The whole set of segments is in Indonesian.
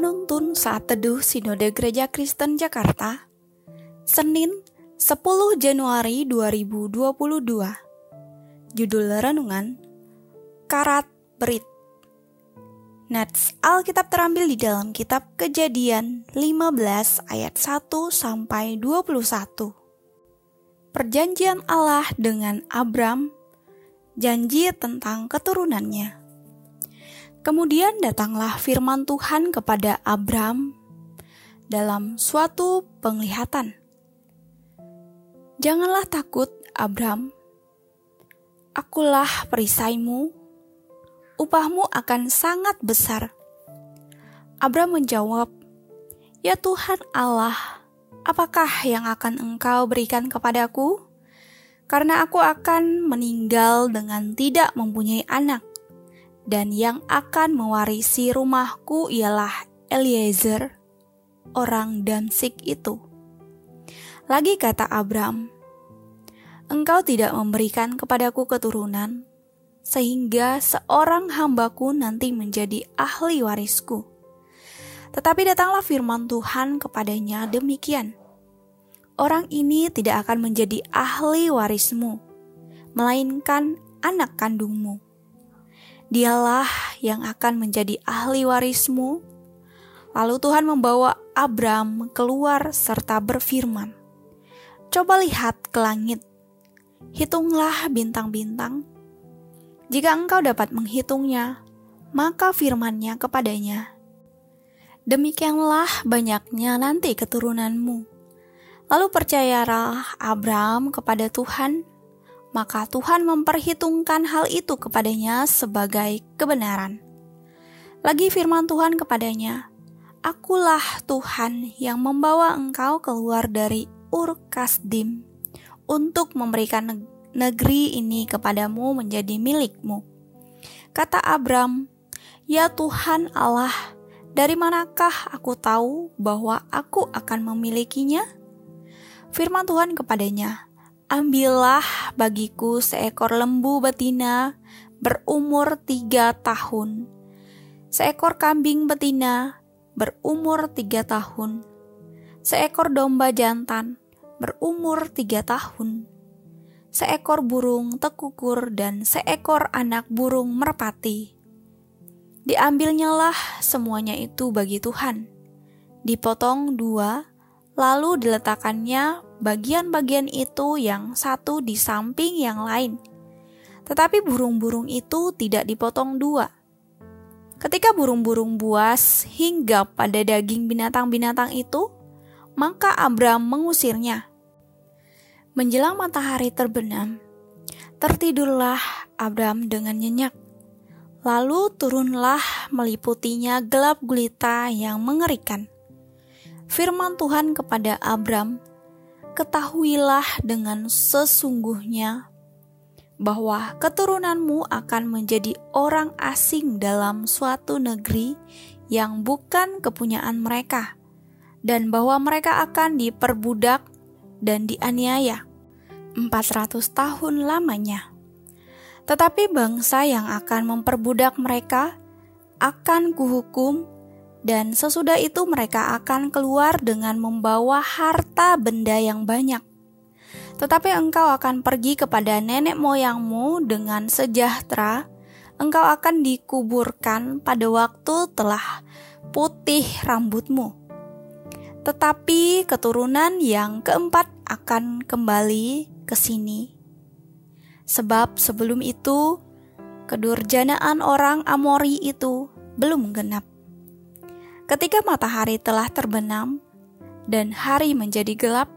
penuntun saat teduh Sinode Gereja Kristen Jakarta, Senin 10 Januari 2022. Judul renungan, Karat Berit. Nats Alkitab terambil di dalam kitab Kejadian 15 ayat 1 sampai 21. Perjanjian Allah dengan Abram, janji tentang keturunannya. Kemudian datanglah firman Tuhan kepada Abram dalam suatu penglihatan. Janganlah takut, Abram. Akulah perisaimu, upahmu akan sangat besar. Abram menjawab, Ya Tuhan Allah, apakah yang akan engkau berikan kepadaku? Karena aku akan meninggal dengan tidak mempunyai anak dan yang akan mewarisi rumahku ialah Eliezer, orang Damsik itu. Lagi kata Abram, Engkau tidak memberikan kepadaku keturunan, sehingga seorang hambaku nanti menjadi ahli warisku. Tetapi datanglah firman Tuhan kepadanya demikian, Orang ini tidak akan menjadi ahli warismu, melainkan anak kandungmu Dialah yang akan menjadi ahli warismu. Lalu Tuhan membawa Abram keluar serta berfirman, "Coba lihat ke langit, hitunglah bintang-bintang. Jika engkau dapat menghitungnya, maka firmannya kepadanya, Demikianlah banyaknya nanti keturunanmu. Lalu percayalah Abram kepada Tuhan, maka Tuhan memperhitungkan hal itu kepadanya sebagai kebenaran. Lagi firman Tuhan kepadanya, Akulah Tuhan yang membawa engkau keluar dari Ur Kasdim untuk memberikan negeri ini kepadamu menjadi milikmu. Kata Abram, Ya Tuhan Allah, dari manakah aku tahu bahwa aku akan memilikinya? Firman Tuhan kepadanya, Ambillah bagiku seekor lembu betina berumur tiga tahun, seekor kambing betina berumur tiga tahun, seekor domba jantan berumur tiga tahun, seekor burung tekukur dan seekor anak burung merpati. Diambilnyalah semuanya itu bagi Tuhan, dipotong dua, lalu diletakkannya bagian-bagian itu yang satu di samping yang lain. Tetapi burung-burung itu tidak dipotong dua. Ketika burung-burung buas hingga pada daging binatang-binatang itu, maka Abram mengusirnya. Menjelang matahari terbenam, tertidurlah Abram dengan nyenyak. Lalu turunlah meliputinya gelap gulita yang mengerikan. Firman Tuhan kepada Abram ketahuilah dengan sesungguhnya bahwa keturunanmu akan menjadi orang asing dalam suatu negeri yang bukan kepunyaan mereka, dan bahwa mereka akan diperbudak dan dianiaya 400 tahun lamanya. Tetapi bangsa yang akan memperbudak mereka akan kuhukum dan sesudah itu mereka akan keluar dengan membawa harta benda yang banyak. Tetapi engkau akan pergi kepada nenek moyangmu dengan sejahtera, engkau akan dikuburkan pada waktu telah putih rambutmu. Tetapi keturunan yang keempat akan kembali ke sini. Sebab sebelum itu, kedurjanaan orang Amori itu belum genap. Ketika matahari telah terbenam dan hari menjadi gelap,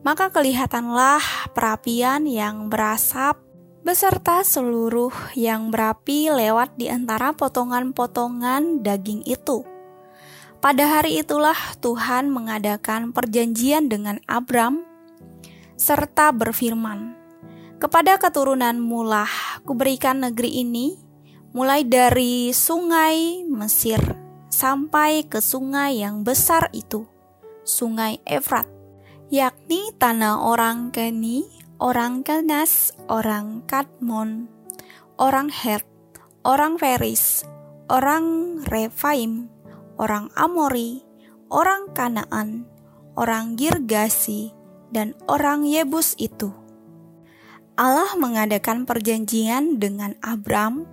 maka kelihatanlah perapian yang berasap beserta seluruh yang berapi lewat di antara potongan-potongan daging itu. Pada hari itulah Tuhan mengadakan perjanjian dengan Abram serta berfirman, "Kepada keturunanmu lah kuberikan negeri ini, mulai dari sungai Mesir sampai ke sungai yang besar itu, sungai Efrat, yakni tanah orang Keni, orang Kenas, orang Kadmon, orang Het, orang Feris, orang Refaim, orang Amori, orang Kanaan, orang Girgasi, dan orang Yebus itu. Allah mengadakan perjanjian dengan Abram.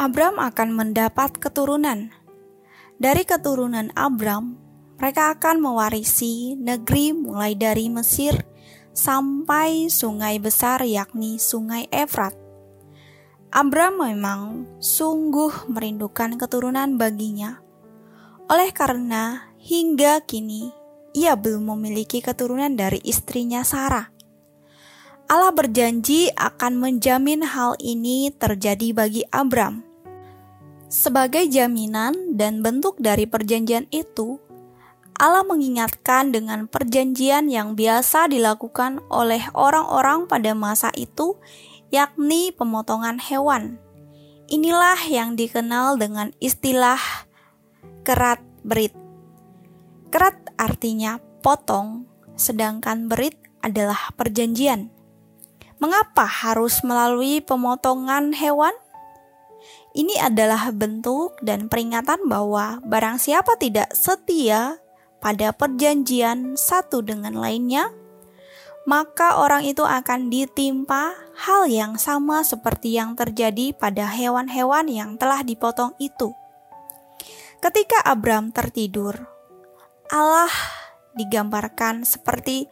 Abram akan mendapat keturunan. Dari keturunan Abram, mereka akan mewarisi negeri mulai dari Mesir sampai sungai besar yakni Sungai Efrat. Abram memang sungguh merindukan keturunan baginya. Oleh karena hingga kini ia belum memiliki keturunan dari istrinya Sarah. Allah berjanji akan menjamin hal ini terjadi bagi Abram. Sebagai jaminan dan bentuk dari perjanjian itu, Allah mengingatkan dengan perjanjian yang biasa dilakukan oleh orang-orang pada masa itu, yakni pemotongan hewan. Inilah yang dikenal dengan istilah kerat berit. Kerat artinya potong, sedangkan berit adalah perjanjian. Mengapa harus melalui pemotongan hewan? Ini adalah bentuk dan peringatan bahwa barang siapa tidak setia pada perjanjian satu dengan lainnya, maka orang itu akan ditimpa hal yang sama seperti yang terjadi pada hewan-hewan yang telah dipotong itu. Ketika Abram tertidur, Allah digambarkan seperti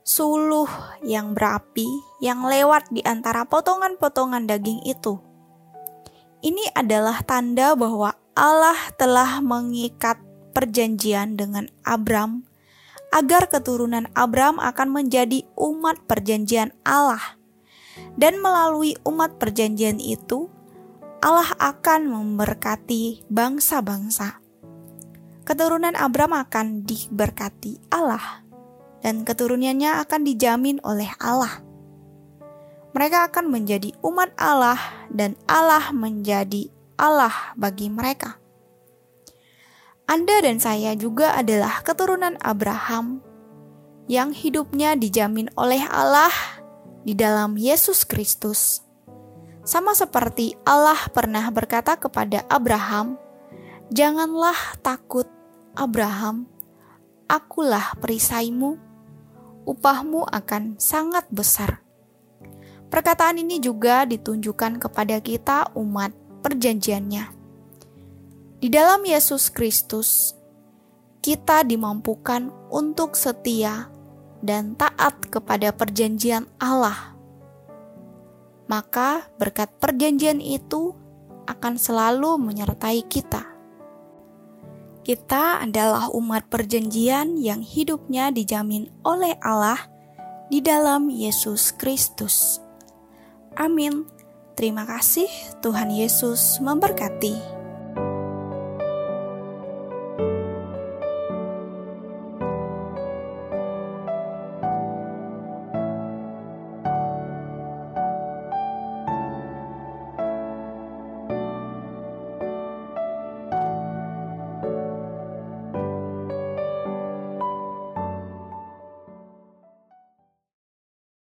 suluh yang berapi yang lewat di antara potongan-potongan daging itu. Ini adalah tanda bahwa Allah telah mengikat perjanjian dengan Abram agar keturunan Abram akan menjadi umat perjanjian Allah. Dan melalui umat perjanjian itu, Allah akan memberkati bangsa-bangsa. Keturunan Abram akan diberkati Allah dan keturunannya akan dijamin oleh Allah. Mereka akan menjadi umat Allah, dan Allah menjadi Allah bagi mereka. Anda dan saya juga adalah keturunan Abraham yang hidupnya dijamin oleh Allah di dalam Yesus Kristus. Sama seperti Allah pernah berkata kepada Abraham, "Janganlah takut, Abraham, akulah perisaimu." upahmu akan sangat besar. Perkataan ini juga ditunjukkan kepada kita umat perjanjiannya. Di dalam Yesus Kristus, kita dimampukan untuk setia dan taat kepada perjanjian Allah. Maka berkat perjanjian itu akan selalu menyertai kita. Kita adalah umat perjanjian yang hidupnya dijamin oleh Allah di dalam Yesus Kristus. Amin. Terima kasih, Tuhan Yesus memberkati.